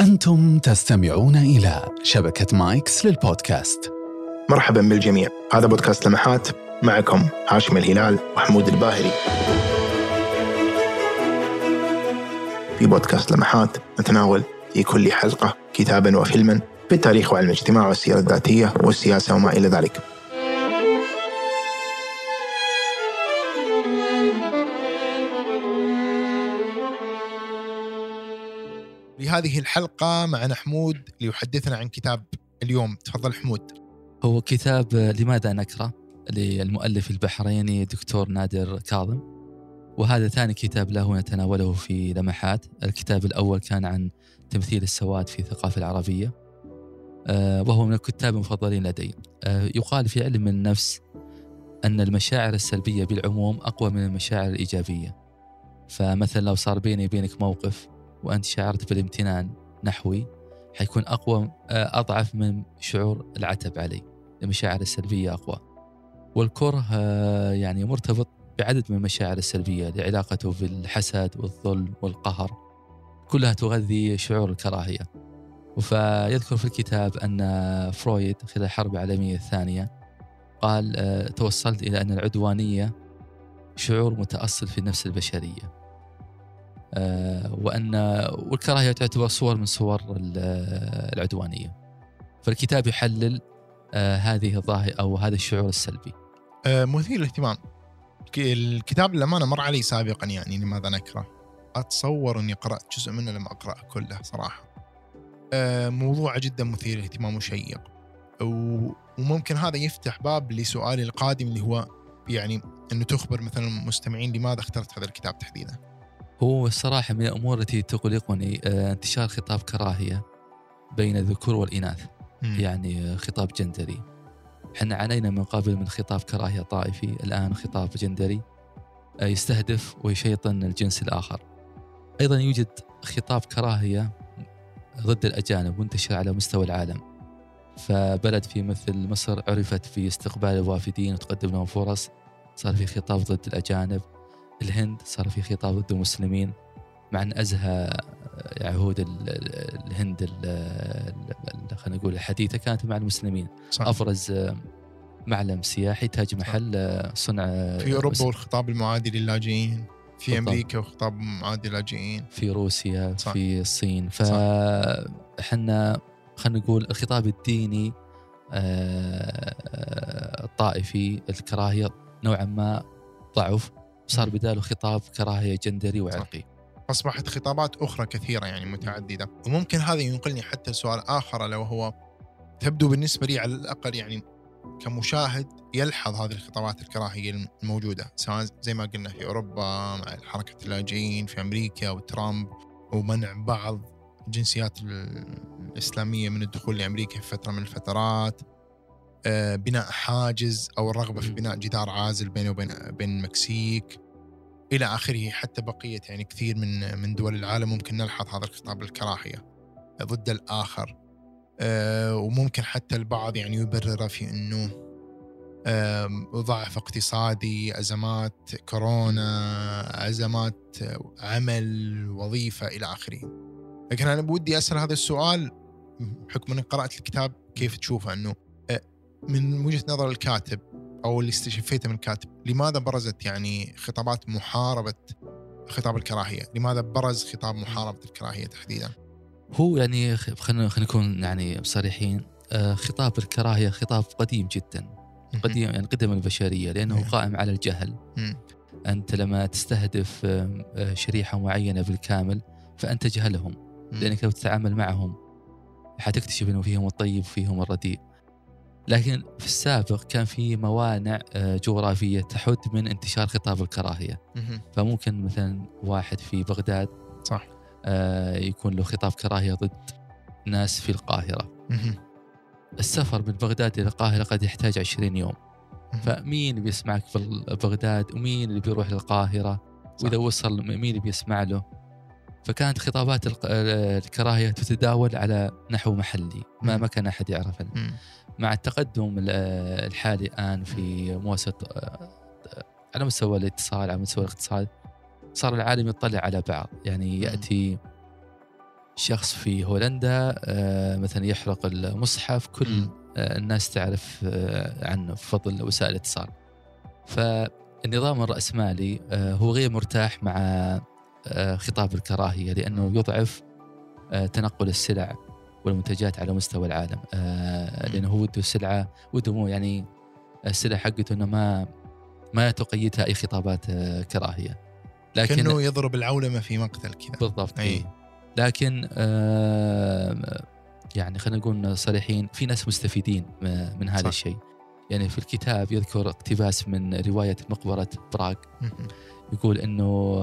أنتم تستمعون إلى شبكة مايكس للبودكاست. مرحبا بالجميع. هذا بودكاست لمحات. معكم هاشم الهلال وحمود الباهري. في بودكاست لمحات نتناول في كل حلقة كتابا وفيلما في التاريخ وعلم الاجتماع والسيرة الذاتية والسياسة وما إلى ذلك. لهذه الحلقة معنا حمود ليحدثنا عن كتاب اليوم. تفضل حمود. هو كتاب لماذا نكره للمؤلف البحريني دكتور نادر كاظم. وهذا ثاني كتاب له نتناوله في لمحات. الكتاب الأول كان عن تمثيل السواد في الثقافة العربية آه، وهو من الكتاب المفضلين لدي. آه، يقال في علم النفس أن المشاعر السلبية بالعموم أقوى من المشاعر الإيجابية. فمثلا لو صار بيني وبينك موقف وأنت شعرت بالامتنان نحوي حيكون أقوى آه، أضعف من شعور العتب علي. المشاعر السلبية أقوى. والكره آه، يعني مرتبط بعدد من المشاعر السلبية لعلاقته بالحسد والظلم والقهر. كلها تغذي شعور الكراهية. فيذكر في الكتاب أن فرويد خلال الحرب العالمية الثانية قال آه، توصلت إلى أن العدوانية شعور متأصل في النفس البشرية. وأن والكراهية تعتبر صور من صور العدوانية. فالكتاب يحلل آه، هذه الظاهرة أو هذا الشعور السلبي. آه، مثير للاهتمام. الكتاب للأمانة مر علي سابقا يعني لماذا نكره أتصور أني قرأت جزء منه لم أقرأه كله صراحة. موضوع جدا مثير للاهتمام وشيق. وممكن هذا يفتح باب لسؤالي القادم اللي هو يعني أنه تخبر مثلا المستمعين لماذا اخترت هذا الكتاب تحديدا. هو الصراحة من الأمور التي تقلقني آه، انتشار خطاب كراهية بين الذكور والإناث م. يعني خطاب جندري. إحنا عانينا من قبل من خطاب كراهية طائفي الآن خطاب جندري آه، يستهدف ويشيطن الجنس الآخر. أيضا يوجد خطاب كراهية ضد الأجانب منتشر على مستوى العالم. فبلد في مثل مصر عرفت في استقبال الوافدين وتقدم لهم فرص صار في خطاب ضد الأجانب. الهند صار في خطاب ضد المسلمين مع أن أزهى عهود الهند خلينا نقول الحديثة كانت مع المسلمين. صح. أفرز معلم سياحي تاج محل صنع في أوروبا والخطاب المعادي للاجئين في بالضبط. أمريكا وخطاب معادي للاجئين. في روسيا صح. في الصين. فاحنا خلينا نقول الخطاب الديني الطائفي الكراهية نوعا ما ضعف. صار بداله خطاب كراهية جندري وعرقي. اصبحت خطابات أخرى كثيرة يعني متعددة. وممكن هذا ينقلني حتى سؤال آخر لو هو تبدو بالنسبة لي على الأقل يعني كمشاهد يلحظ هذه الخطابات الكراهية الموجودة سواء زي ما قلنا في أوروبا مع حركة اللاجئين في أمريكا وترامب ومنع بعض الجنسيات الإسلامية من الدخول لأمريكا في فترة من الفترات. بناء حاجز أو الرغبة في بناء جدار عازل بينه وبين بين المكسيك إلى آخره حتى بقية يعني كثير من من دول العالم ممكن نلحظ هذا الخطاب الكراهيه ضد الآخر. آه، وممكن حتى البعض يعني يبرر في إنه ضعف اقتصادي أزمات كورونا أزمات عمل وظيفة إلى آخره. لكن أنا بودي أسأل هذا السؤال بحكم اني قرات الكتاب كيف تشوفه؟ إنه من وجهة نظر الكاتب أو اللي استشفيته من الكاتب لماذا برزت يعني خطابات محاربة خطاب الكراهية؟ لماذا برز خطاب محاربة الكراهية تحديدا؟ هو يعني خلينا خلينا نكون يعني صريحين آه، خطاب الكراهية خطاب قديم جدا. قديم يعني قدم البشرية لأنه. قائم على الجهل. أنت لما تستهدف آه، شريحة معينة بالكامل فأنت تجهلهم لأنك لو تتعامل معهم حتكتشف إنه فيهم الطيب وفيهم الرديء. لكن في السابق كان في موانع آه، جغرافية تحد من انتشار خطاب الكراهية. فممكن مثلا واحد في بغداد صح. آه، يكون له خطاب كراهية ضد ناس في القاهرة. السفر من بغداد إلى القاهرة قد يحتاج 20 يوم. فمين اللي بيسمعك في بغداد ومين اللي بيروح للقاهره وإذا وصل مين اللي بيسمع له؟ فكانت خطابات الكراهية تتداول على نحو محلي ما ما كان أحد يعرفها مع التقدم الحالي الآن في مؤسسة على مستوى الاتصال على مستوى الاقتصاد صار العالم يطلع على بعض. يعني يأتي شخص في هولندا آه، مثلا يحرق المصحف كل. آه، الناس تعرف آه، عنه بفضل وسائل الاتصال. فالنظام الرأسمالي آه، هو غير مرتاح مع آه، خطاب الكراهية لأنه يضعف آه، تنقل السلع. والمنتجات على مستوى العالم آه، مم. لأنه هو وده السلعة وده مو يعني السلع حقته أنه ما ما تقيدها أي خطابات آه، كراهية لكن كأنه يضرب العولمة في مقتل كذا بالضبط أي. اي لكن آه يعني خلينا نقول صريحين في ناس مستفيدين من هذا صح. الشيء يعني في الكتاب يذكر اقتباس من رواية مقبره براغ. يقول إنه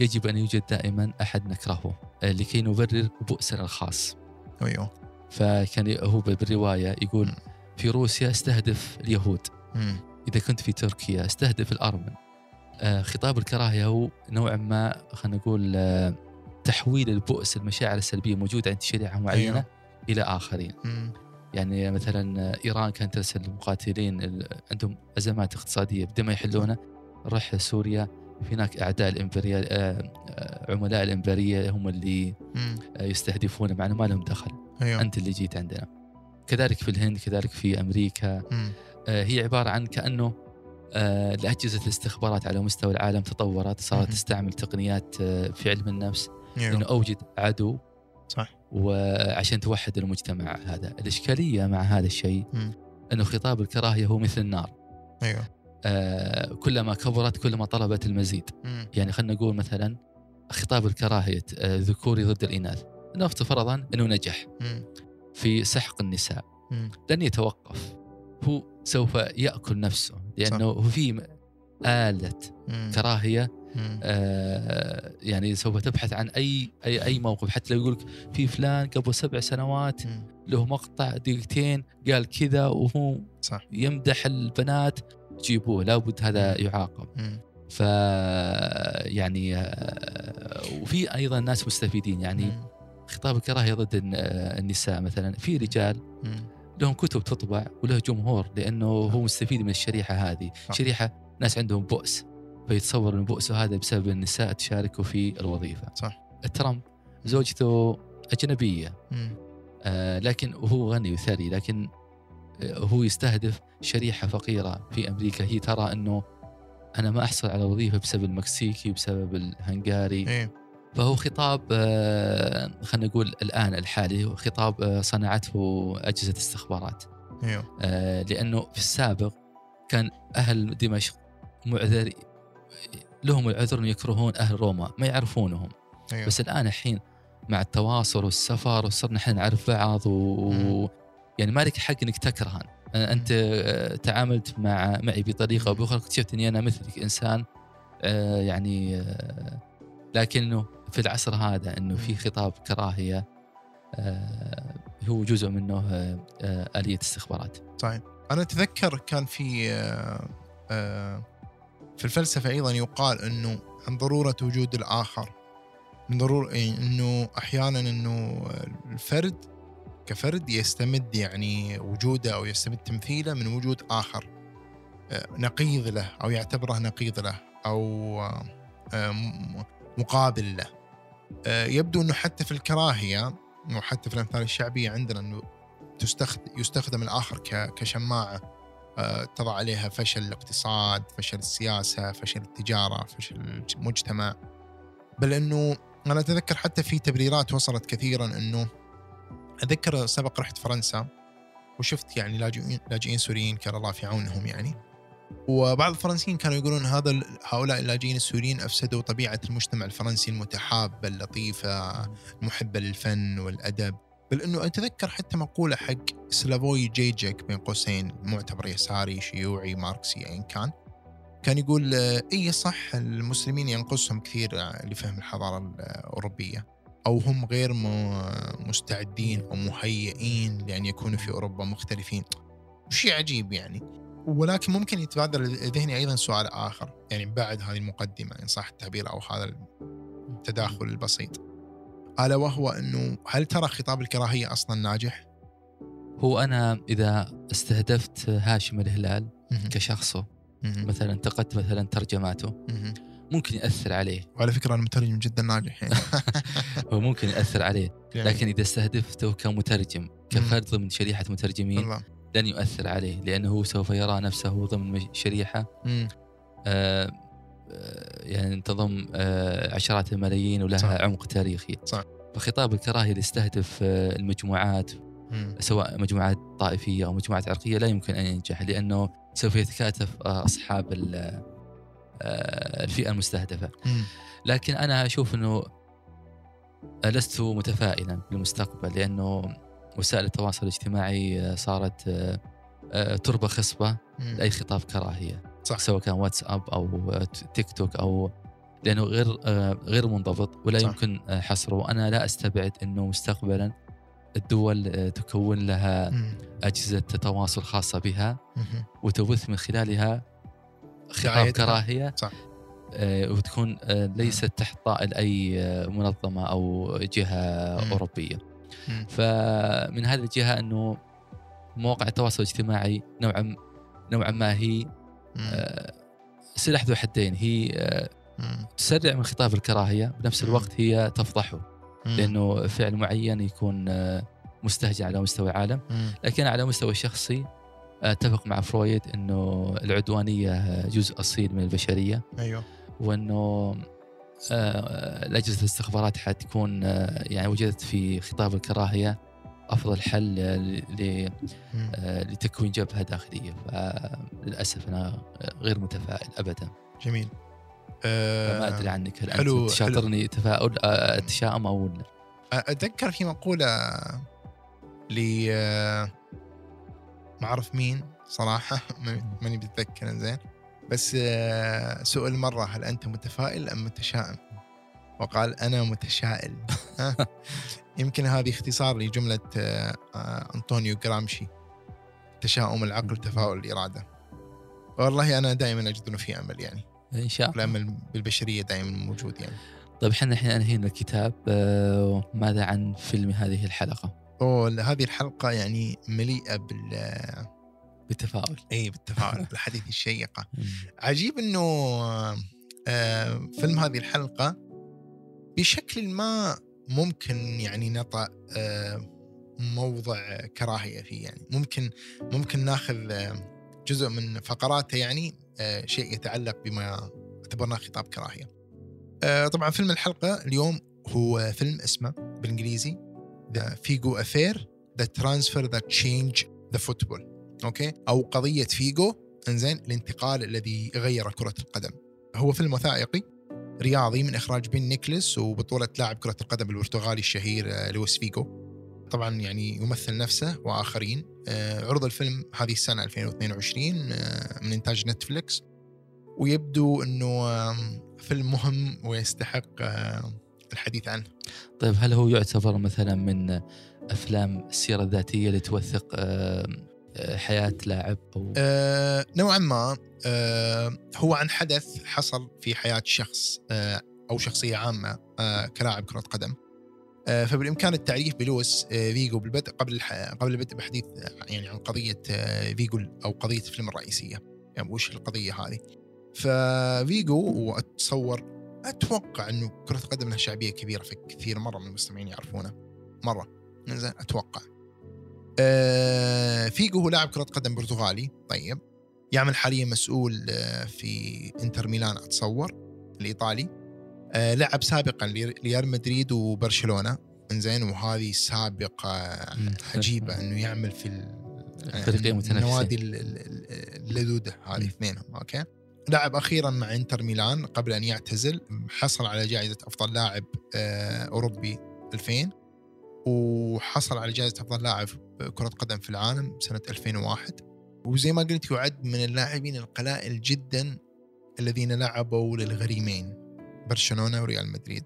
يجب أن يوجد دائما أحد نكرهه لكي نبرر بؤسنا الخاص أيوه فكان هو بالرواية يقول. في روسيا استهدف اليهود مم. إذا كنت في تركيا استهدف الأرمن آه، خطاب الكراهية هو نوعا ما خلينا نقول آه، تحويل البؤس المشاعر السلبية موجودة عند شريحه معينة أيوه. إلى آخرين مم. يعني مثلا آه، إيران كانت ترسل مقاتلين ال- عندهم أزمات اقتصادية بدون ما يحلونها نروح سوريا في هناك أعداء الامبريالية آه، آه، عملاء الامبريالية هم اللي. آه، يستهدفون معنا ما لهم دخل. أيوه. أنت اللي جيت عندنا. كذلك في الهند كذلك في أمريكا. مم. هي عبارة عن كأنه الاجهزه الاستخبارات على مستوى العالم تطورت صارت. تستعمل تقنيات في علم النفس إنه أيوه أوجد عدو صح. وعشان توحد المجتمع هذا. الإشكالية مع هذا الشيء. إنه خطاب الكراهية هو مثل النار. أيوه. آه، كلما كبرت كلما طلبت المزيد مم. يعني خلينا نقول مثلا خطاب الكراهية آه، ذكوري ضد الإناث نفترض فرضا إنه نجح مم. في سحق النساء مم. لن يتوقف هو سوف يأكل نفسه لأنه هو في آلة مم. كراهية مم. آه يعني سوف تبحث عن أي أي أي موقف حتى لو يقول لك في فلان قبل سبع سنوات مم. له مقطع دقيقتين قال كذا وهو صح يمدح البنات جيبوه لابد هذا يعاقب. ف يعني آه، وفي أيضا ناس مستفيدين يعني مم. خطاب الكراهية ضد آه، النساء مثلا في رجال مم. لهم كتب تطبع وله جمهور لأنه هو مستفيد من الشريحة هذه. شريحة ناس عندهم بؤس فيتصور إن بؤسه هذا بسبب النساء تشاركوا في الوظيفة صح. ترامب زوجته أجنبية. آه لكن هو غني وثري لكن هو يستهدف شريحة فقيرة في أمريكا. هي ترى أنه أنا ما أحصل على وظيفة بسبب المكسيكي بسبب الهنغاري. إيه. فهو خطاب آه، خلينا نقول الآن الحالي هو خطاب آه، صنعته أجهزة استخبارات. أيوه آه، لأنه في السابق كان أهل دمشق معذر لهم العذر انه يكرهون أهل روما ما يعرفونهم. أيوه بس الآن الحين مع التواصل والسفر وصرنا إحنا نعرف بعض و... يعني ما لك حق إنك تكرهن أنت آه، تعاملت مع معي بطريقة أو. بأخرى اكتشفت إني أنا مثلك إنسان آه، يعني آه، لكنه في العصر هذا إنه في. خطاب كراهية هو جزء منه آلية استخبارات صحيح أنا أتذكر كان في في الفلسفة أيضا يقال إنه عن ضرورة وجود الآخر من ضرورة يعني إنه أحيانا إنه الفرد كفرد يستمد يعني وجوده أو يستمد تمثيله من وجود آخر آه، نقيض له أو يعتبره نقيض له أو آه، آه، مقابل له. يبدو إنه حتى في الكراهية وحتى في الأمثال الشعبية عندنا تستخدم يستخدم الآخر ك- كشماعة. آه، تضع عليها فشل الاقتصاد، فشل السياسة، فشل التجارة، فشل المجتمع. بل إنه أنا أتذكر حتى في تبريرات وصلت كثيرا إنه اتذكر سبق رحت فرنسا وشفت يعني لاجئين لاجئين سوريين كان الله في عونهم يعني. وبعض الفرنسيين كانوا يقولون هذا هؤلاء اللاجئين السوريين أفسدوا طبيعة المجتمع الفرنسي المتحابه اللطيفة المحبة للفن والأدب. بل إنه أتذكر حتى مقولة حق سلافوي جيجك بين قوسين معتبر يساري شيوعي ماركسي ايا كان كان يقول اي صح المسلمين ينقصهم كثير لفهم الحضارة الأوروبية. أو هم غير مستعدين أو مهيئين لأن يكونوا في أوروبا مختلفين شيء عجيب يعني ولكن ممكن يتبادر لذهني أيضا سؤال آخر يعني بعد هذه المقدمة إن صح التعبير أو هذا التداخل البسيط ألا وهو أنه هل ترى خطاب الكراهية أصلا ناجح؟ هو أنا إذا استهدفت هاشم الهلال. كشخصه. مثلا انتقدت مثلا ترجماته. ممكن يأثر عليه وعلى فكرة أنا مترجم جدا ناجح يعني هو ممكن يأثر عليه جميل. لكن إذا استهدفته كمترجم كفرد ضمن شريحة مترجمين الله لن يؤثر عليه لأنه هو سوف يرى نفسه ضمن شريحة. آه، آه، يعني تضم آه، عشرات الملايين ولها صح. عمق تاريخي صح. فخطاب الكراهية اللي يستهدف آه، المجموعات مم. سواء مجموعات طائفية أو مجموعات عرقية لا يمكن أن ينجح لأنه سوف يتكاتف آه، أصحاب الفئة المستهدفة. لكن أنا أشوف إنه لست متفائلا بالمستقبل لأنه وسائل التواصل الاجتماعي آه، صارت آه، آه، تربة خصبة. لأي خطاب كراهية صح. سواء كان واتساب أو آه، تيك توك أو لأنه غير آه، غير منضبط ولا صح. يمكن آه، حصره وأنا لا أستبعد إنه مستقبلا الدول آه، تكون لها. أجهزة تواصل خاصة بها. وتبث من خلالها خطاب. كراهية صح. آه، وتكون آه، ليست تحت طائل أي آه، منظمة أو جهة مم. أوروبية. مم. فمن هذه الجهة أنه مواقع التواصل الاجتماعي نوعا نوعا ما هي سلاح ذو حدين هي. تسرع من خطاب الكراهية بنفس. الوقت هي تفضحه. لأنه فعل معين يكون مستهجن على مستوى العالم. لكن على مستوى الشخصي أتفق مع فرويد إنه العدوانية جزء أصيل من البشرية أيوه. وإنه آه، الاجهزه الاستخبارات حتكون آه، يعني وجدت في خطاب الكراهية أفضل حل آه، ل-. آه، لتكوين جبهة داخلية. فللأسف أنا غير متفائل ابدا. جميل. فما أدري آه عنك هل حلو- انت تشاطرني تفاؤل آه، تشاؤم أو أتذكر في مقولة ل آه، ما اعرف مين صراحة ما- ماني بتذكر زين بس آه، سئل مرة هل أنت متفائل أم متشائم؟ وقال أنا متشائل؟ يمكن هذه اختصار لجملة آه، آه، أنطونيو جرامشي. تشاؤم العقل تفاؤل الإرادة. والله أنا دائما أجد إنه في أمل يعني. إن شاء الله. الامل بالبشرية دائما موجود يعني. طيب إحنا الحين انهينا الكتاب ماذا عن فيلم هذه الحلقة؟ أوه هذه الحلقة يعني مليئة بال بالتفاؤل. اي بالتفاؤل بالحديث الشيقه عجيب إنه آه، فيلم هذه الحلقة بشكل ما ممكن يعني نطأ آه، موضع كراهية فيه يعني. ممكن ممكن ناخذ آه، جزء من فقراته يعني شيء يتعلق بما اعتبرناه خطاب كراهية. طبعا فيلم الحلقة اليوم هو فيلم اسمه بالإنجليزي The Figo Affair The Transfer That Changed Football okay أو قضية فيجو إنزين الانتقال الذي غير كرة القدم. هو فيلم وثائقي رياضي من إخراج بن نيكلس وبطولة لاعب كرة القدم البرتغالي الشهير آه، لويس فيجو. طبعا يعني يمثل نفسه وآخرين آه، عرض الفيلم هذه السنة 2022 آه، من إنتاج نتفليكس ويبدو إنه فيلم مهم ويستحق الحديث عنه. طيب هل هو يعتبر مثلا من أفلام السيرة الذاتية اللي توثق آه، آه، حياة لاعب أو؟ آه، نوعا ما آه، هو عن حدث حصل في حياة شخص آه، أو شخصية عامة آه، كلاعب كرة قدم. آه، فبالإمكان التعريف بلويس آه، فيجو بالبدء قبل الح- قبل البدء بحديث يعني عن قضية آه، فيجو أو قضية الفيلم الرئيسية. يعني وش القضية هذه؟ ففيجو وأتصور أتوقع أنه كرة القدم لها شعبية كبيرة في كثير مرة من المستمعين يعرفونه مرة. زين أتوقع. آه، فيجو هو لاعب كرة قدم برتغالي. طيب. يعمل حاليا مسؤول آه، في إنتر ميلان أتصور الإيطالي. آه، لعب سابقا لريال مدريد وبرشلونة. إنزين وهذه سابقة. عجيبة إنه يعمل في ال- فريقين متنافسين. النوادي ال- ال- ال- اللدوده هذه. اثنينهم. okay. لعب أخيرا مع إنتر ميلان قبل أن يعتزل حصل على جائزة أفضل لاعب آه، أوروبي 2000 وحصل على جائزة أفضل لاعب كرة قدم في العالم سنة 2001 وزي ما قلت يعد من اللاعبين القلائل جدا الذين لعبوا للغريمين برشلونة وريال مدريد.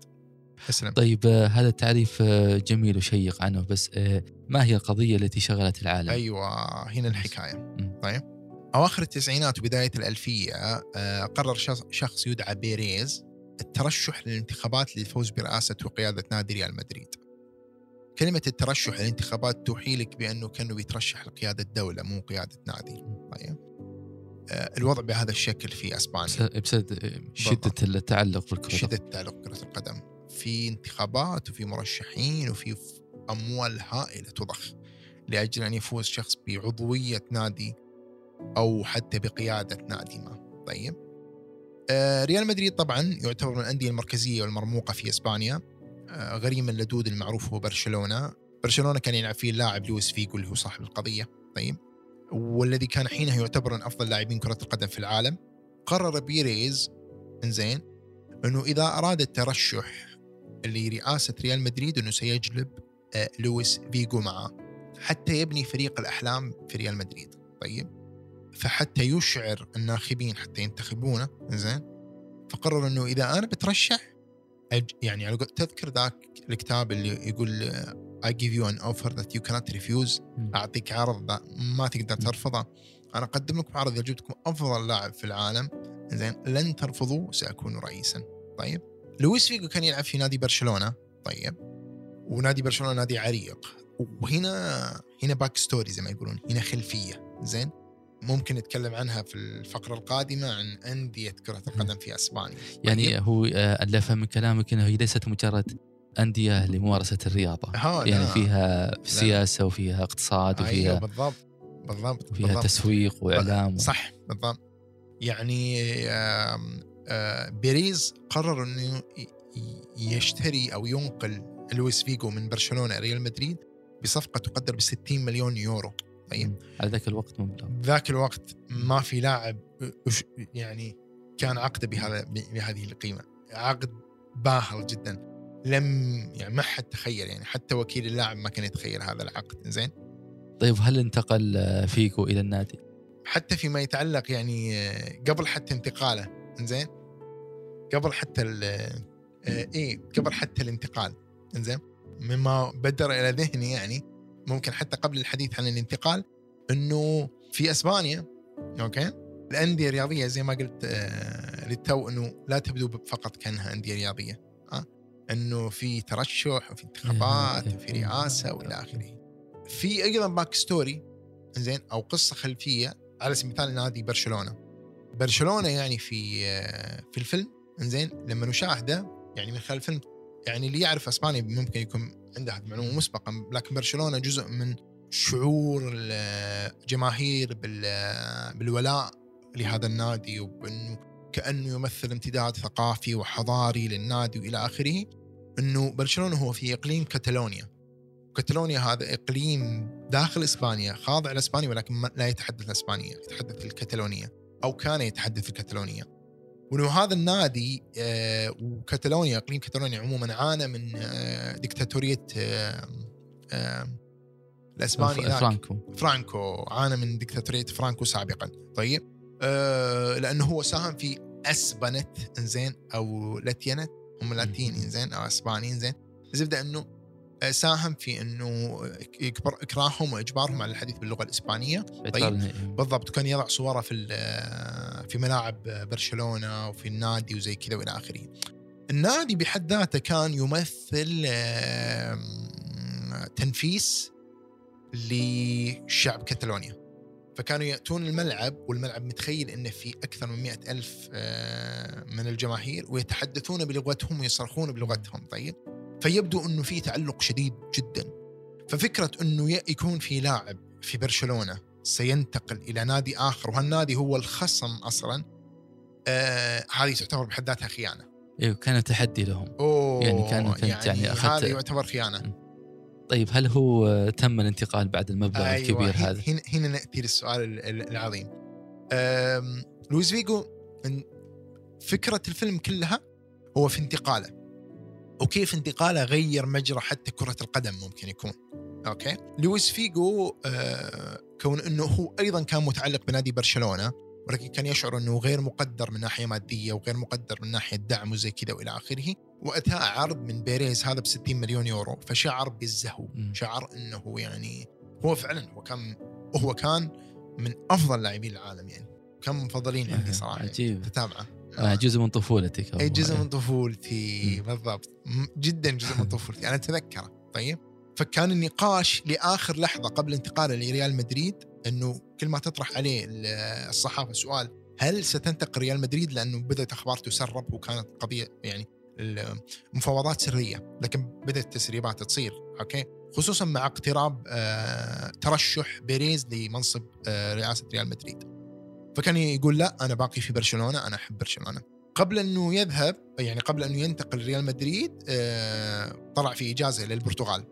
اسلم طيب آه، هذا التعريف آه، جميل وشيق عنه بس ما هي القضية التي شغلت العالم؟ أيوه هنا الحكاية. طيب. أواخر التسعينات وبداية الألفية آه، قرر شخص- يدعى بيريز الترشح للانتخابات للفوز برئاسة وقيادة نادي ريال مدريد. كلمة الترشح للانتخابات توحي لك بأنه كأنه بيترشح لقيادة دولة مو قيادة نادي. طيب. آه، الوضع بهذا الشكل في أسبانيا. بسبب شدة التعلق بالكرة شدة تعلق كرة القدم. في انتخابات وفي مرشحين وفي أموال هائلة تضخ لأجل أن يفوز شخص بعضوية نادي أو حتى بقيادة نادي ما طيب. آه ريال مدريد طبعا يعتبر من الأندية المركزية والمرموقة في إسبانيا. آه غريم اللدود المعروف هو برشلونة. برشلونة كان يلعب فيه اللاعب لويس فيجو اللي هو صاحب القضية. طيب. والذي كان حينها يعتبر من أفضل لاعبين كرة القدم في العالم. قرر بيريز إنزين إنه إذا أراد الترشح لرئاسة ريال مدريد إنه سيجلب آه لويس فيجو معه. حتى يبني فريق الأحلام في ريال مدريد. طيب. فحتى يشعر الناخبين حتى ينتخبونه زين فقرر إنه إذا أنا بترشح يعني على تذكر ذاك الكتاب اللي يقول I give you an offer that you cannot refuse أعطيك عرض ما تقدر ترفضه. أنا أقدم لكم عرض إذا جبتكم أفضل لاعب في العالم زين لن ترفضوا سأكون رئيسا. طيب؟ لويس فيجو كان يلعب في نادي برشلونة طيب؟ ونادي برشلونة نادي عريق. وهنا هنا backstory زي ما يقولون هنا خلفية زين ممكن نتكلم عنها في الفقرة القادمة عن أندية كرة القدم في أسبانيا. يعني طيب. هو اللي أفهم من كلامك إنه هي ليست مجرد أندية لممارسة الرياضة. ها يعني. فيها سياسة وفيها اقتصاد وفيها أيوة بالضبط بالضبط وفيها بالضبط. تسويق وإعلام صح بالضبط. يعني آه، بيريز قرر ي- يشتري أو ينقل لويس فيجو من برشلونة ريال مدريد بصفقة تقدر ب 60 مليون يورو. طيب. على ذاك الوقت مبلغ ذاك الوقت ما في لاعب يعني كان عقده بهذا بهذه القيمة. عقد باهظ جدا. لم يعني ما حد تخيل يعني حتى وكيل اللاعب ما كان يتخيل هذا العقد. زين؟ طيب هل انتقل فيجو إلى النادي؟ حتى فيما يتعلق يعني آه، قبل حتى انتقاله. زين؟ قبل حتى آه، إيه قبل حتى الانتقال. زين؟ مما بدر إلى ذهني يعني ممكن حتى قبل الحديث عن الانتقال إنه في إسبانيا أوكي؟ الأندية الرياضية زي ما قلت آه، للتو إنه لا تبدو فقط كأنها أندية رياضية ها؟ إنه في ترشح وفي انتخابات. وفي رئاسة وإلى آخره. في أيضا backstory زين أو قصة خلفية على سبيل المثال نادي برشلونة. برشلونة يعني في آه، في الفيلم زين لما نشاهده يعني من خلال الفيلم يعني اللي يعرف اسبانيا ممكن يكون عنده هذه المعلومه مسبقا لكن برشلونة جزء من شعور الجماهير بال- بالولاء لهذا النادي وبانه كأنه يمثل امتداد ثقافي وحضاري للنادي وإلى آخره إنه برشلونة هو في إقليم كاتالونيا. كاتالونيا هذا إقليم داخل إسبانيا خاضع لإسبانيا ولكن لا يتحدث الإسبانية يتحدث الكتالونيه أو كان يتحدث الكتالونيه وانه هذا النادي آه، وكتالونيا إقليم كتالونيا عموما عانى من آه، دكتاتوريه الأسباني. فرانكو. فرانكو. عانى من دكتاتوريه فرانكو سابقا. طيب. آه لأنه هو ساهم في أسبنة إنزين أو لاتينت هم لاتين إنزين أو أسباني إنزين. الزبده إنه ساهم في إنه يكبر إكراههم وإجبارهم على الحديث باللغة الإسبانية. إنه- بالضبط. كان يضع صوره في في ملاعب برشلونة وفي النادي وزي كذا وإلى آخره. النادي بحد ذاته كان يمثل تنفيس لشعب كتالونيا. فكانوا يأتون الملعب والملعب متخيل إنه في أكثر من مئة ألف من الجماهير ويتحدثون بلغتهم ويصرخون بلغتهم طيب فيبدو إنه في تعلق شديد جدا ففكرة إنه ي- يكون في لاعب في برشلونة سينتقل إلى نادي آخر وهالنادي هو الخصم أصلا؟ آه هذه تعتبر بحد ذاتها خيانة. أيوه كان تحدي لهم. أوه يعني كان- كانت يعني أخذت- هذا يعتبر خيانة. طيب هل هو تم الانتقال بعد المبلغ أيوة الكبير هنا- هذا؟ هنا هنا نأتي للسؤال ال- ال- العظيم. لويس فيجو فكرة الفيلم كلها هو في انتقاله. وكيف انتقاله غير مجرى حتى كرة القدم ممكن يكون. أوكي؟ لويس فيجو آه، كون إنه هو أيضا كان متعلق بنادي برشلونة ولكن كان يشعر إنه غير مقدر من ناحية مادية وغير مقدر من ناحية دعم وزي كذا وإلى آخره. واتاه عرض من بيريز هذا ب 60 مليون يورو فشعر بالزهو. شعر إنه يعني هو فعلا هو كان هو كان من أفضل لاعبين العالم يعني. كان مفضلين عندي صراحة. عجيب. تتابعه. آه، جزء من طفولتك اي. جزء من طفولتي مم. بالضبط. جدا جزء من طفولتي. أنا أتذكره. طيب؟ فكان النقاش لآخر لحظة قبل انتقاله لريال مدريد إنه كل ما تطرح عليه ال- الصحافة سؤال هل ستنتقل ريال مدريد؟ لأنه بدأت أخبار تسرب وكانت قضية يعني المفاوضات سرية لكن بدأت التسريبات تصير أوكي؟ خصوصا مع اقتراب آه، ترشح بيريز لمنصب آه، رئاسة ريال مدريد. فكان يقول لا أنا باقي في برشلونة أنا أحب برشلونة. قبل إنه يذهب يعني قبل إنه ينتقل ريال مدريد آه، طلع في إجازة للبرتغال.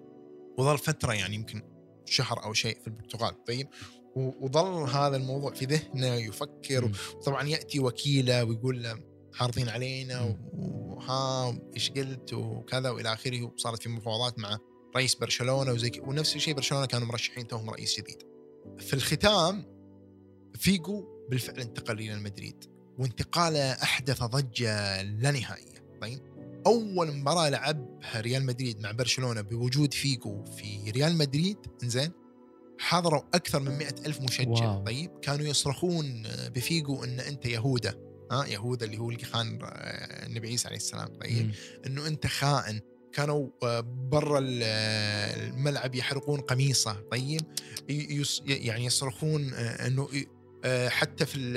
وظل فترة يعني يمكن شهر أو شيء في البرتغال طيب وظل هذا الموضوع في ذهنه يفكر مم. طبعا يأتي وكيلة ويقول له عارضين علينا. وها إيش قلت وكذا وإلى آخره وصارت في مفاوضات مع رئيس برشلونة وزي ونفس الشيء برشلونة كانوا مرشحين توهم رئيس جديد. في الختام فيجو بالفعل انتقل إلى مدريد وانتقاله أحدث ضجة لا نهائية طيب أول مباراة لعبها ريال مدريد مع برشلونة بوجود فيجو في ريال مدريد إنزين حضروا أكثر من مئة ألف مشجع wow. طيب كانوا يصرخون بفيجو إن أنت يهودا ها يهودا اللي هو اللي خان آه، النبي عيسى عليه السلام طيب. إنه أنت خائن كانوا آه، برا آه، الملعب يحرقون قميصه طيب يعني يصرخون إنه حتى في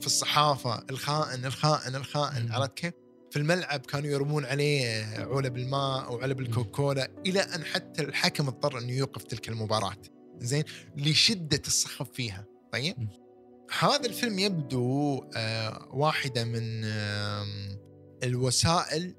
في الصحافة الخائن الخائن الخائن. عرفت كيف؟ في الملعب كانوا يرمون عليه علب الماء أو علب الكوكولا إلى أن حتى الحكم اضطر انه يوقف تلك المباراة. زين؟ لشدة الصخب فيها. طيب. هذا الفيلم يبدو آه، واحدة من الوسائل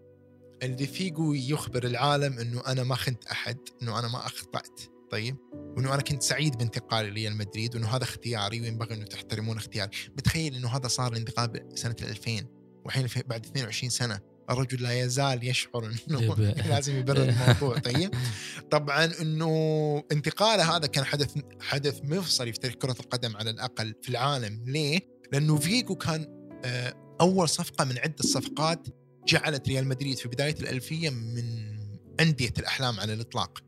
اللي فيجو يخبر العالم إنه أنا ما خنت أحد إنه أنا ما أخطأت. طيب؟ وإنه أنا كنت سعيد بانتقالي لريال مدريد وإنه هذا اختياري وينبغي إنه تحترمون اختياري. بتخيل إنه هذا صار الانتقال سنه 2000 والحين في- بعد 22 سنة الرجل لا يزال يشعر إنه لازم يبرر الموضوع طيب طبعا إنه انتقاله هذا كان حدث حدث مفصلي في تاريخ كرة القدم على الأقل في العالم ليه؟ لأنه فيجو كان آه، أول صفقة من عدة صفقات جعلت ريال مدريد في بداية الألفية من أندية الأحلام على الإطلاق.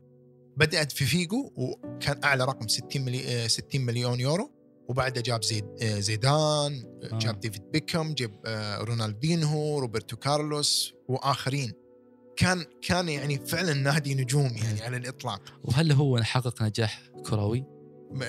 بدأت في فيجو وكان أعلى رقم 60 ملي... آه، 60 مليون يورو وبعدها جاب زيد آه، زيدان آه. جاب ديفيد بيكم جاب آه، رونالدينهو روبرتو كارلوس وآخرين كان كان يعني فعلا نادي نجوم يعني على الإطلاق وهل هو حقق نجاح كروي؟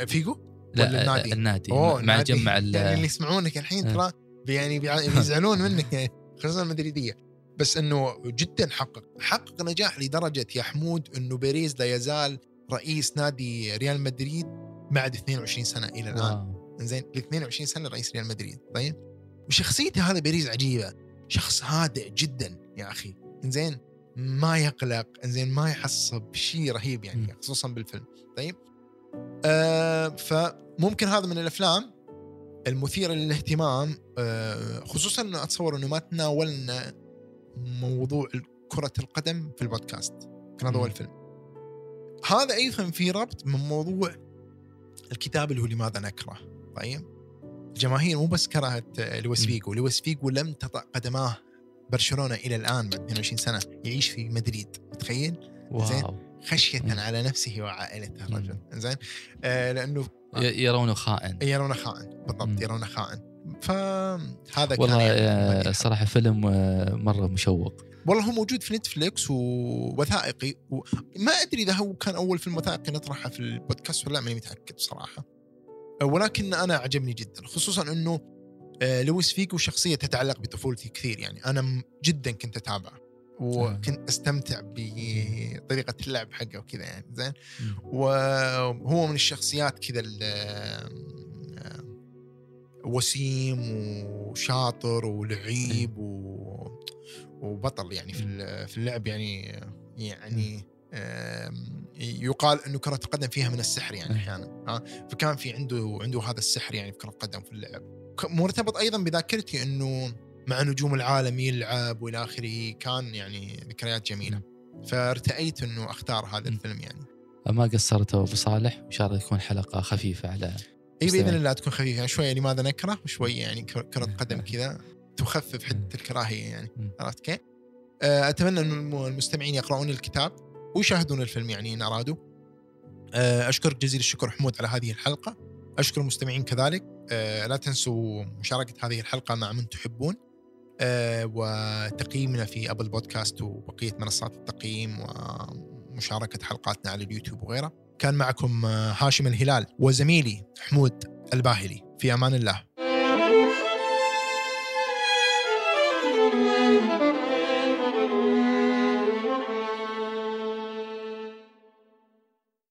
فيجو لا النادي؟ النادي أوه، مع. جمع يعني اللي يسمعونك الحين آه. ترى يعني بيزعلون منك يعني خصوصا المدريدية بس إنه جدا حقق حقق نجاح لدرجة يا حمود إنه بيريز لا يزال رئيس نادي ريال مدريد بعد 22 سنة إلى الآن. wow. زين ل 22 سنة رئيس ريال مدريد. طيب؟ وشخصيته هذا بيريز عجيبة. شخص هادئ جدا يا أخي. زين ما يقلق. زين ما يعصب شيء رهيب يعني مم. خصوصا بالفيلم. طيب؟ آه فممكن هذا من الأفلام المثيرة للاهتمام. آه خصوصا انه أتصور إنه ما تناولنا موضوع كرة القدم في البودكاست. كان هذا هو. الفيلم. هذا أيضا في ربط من موضوع الكتاب اللي هو لماذا نكره طيب الجماهير مو بس كرهت آه، لويس. فيجو لويس فيجو لم تطأ قدماه برشلونة إلى الآن بعد 22 سنة يعيش في مدريد متخيل زين. خشية مم. على نفسه وعائلته الرجل زين آه لأنه ي- يرونه خائن يرونه خائن بالضبط مم. يرونه خائن فهذا كان والله يعني آه،. صراحة فيلم آه، مرة مشوق والله هو موجود في نتفليكس ووثائقي وما أدري إذا هو كان أول فيلم وثائقي نطرحه في البودكاست ولا لا، ماني متأكد صراحة. ولكن أنا عجبني جدا خصوصا إنه آه، لويس فيجو شخصية تتعلق بطفولتي كثير يعني أنا جدا كنت أتابعه وكنت أستمتع بطريقة اللعب حقه وكذا يعني زين. وهو من الشخصيات كذا ال- آه، وسيم وشاطر ولعيب و... وبطل يعني في في اللعب يعني يعني يقال إنه كرة القدم فيها من السحر يعني. أحيانا ها؟ فكان في عنده عنده هذا السحر يعني في كرة القدم في اللعب. مرتبط أيضا بذاكرتي إنه مع نجوم العالم يلعب وإلى آخره كان يعني ذكريات جميلة. فارتأيت إنه أختار هذا. الفيلم يعني. ما قصرتوا أبو صالح؟ إن شاء الله تكون حلقة خفيفة على إي بإذن. الله تكون خفيفة يعني شوية لماذا نكره وشويه يعني كر- كره. قدم كذا. تخفف حده الكراهيه يعني. عرفت كيف؟ آه، أتمنى إن الم- المستمعين يقرؤون الكتاب ويشاهدون الفيلم يعني إن أرادوا. آه، اشكرك جزيل الشكر حمود على هذه الحلقة. أشكر المستمعين كذلك. آه، لا تنسوا مشاركة هذه الحلقة مع من تحبون. وتقييمنا في أبل بودكاست وبقية منصات التقييم ومشاركة حلقاتنا على اليوتيوب وغيرها. كان معكم هاشم الهلال وزميلي حمود الباهلي في أمان الله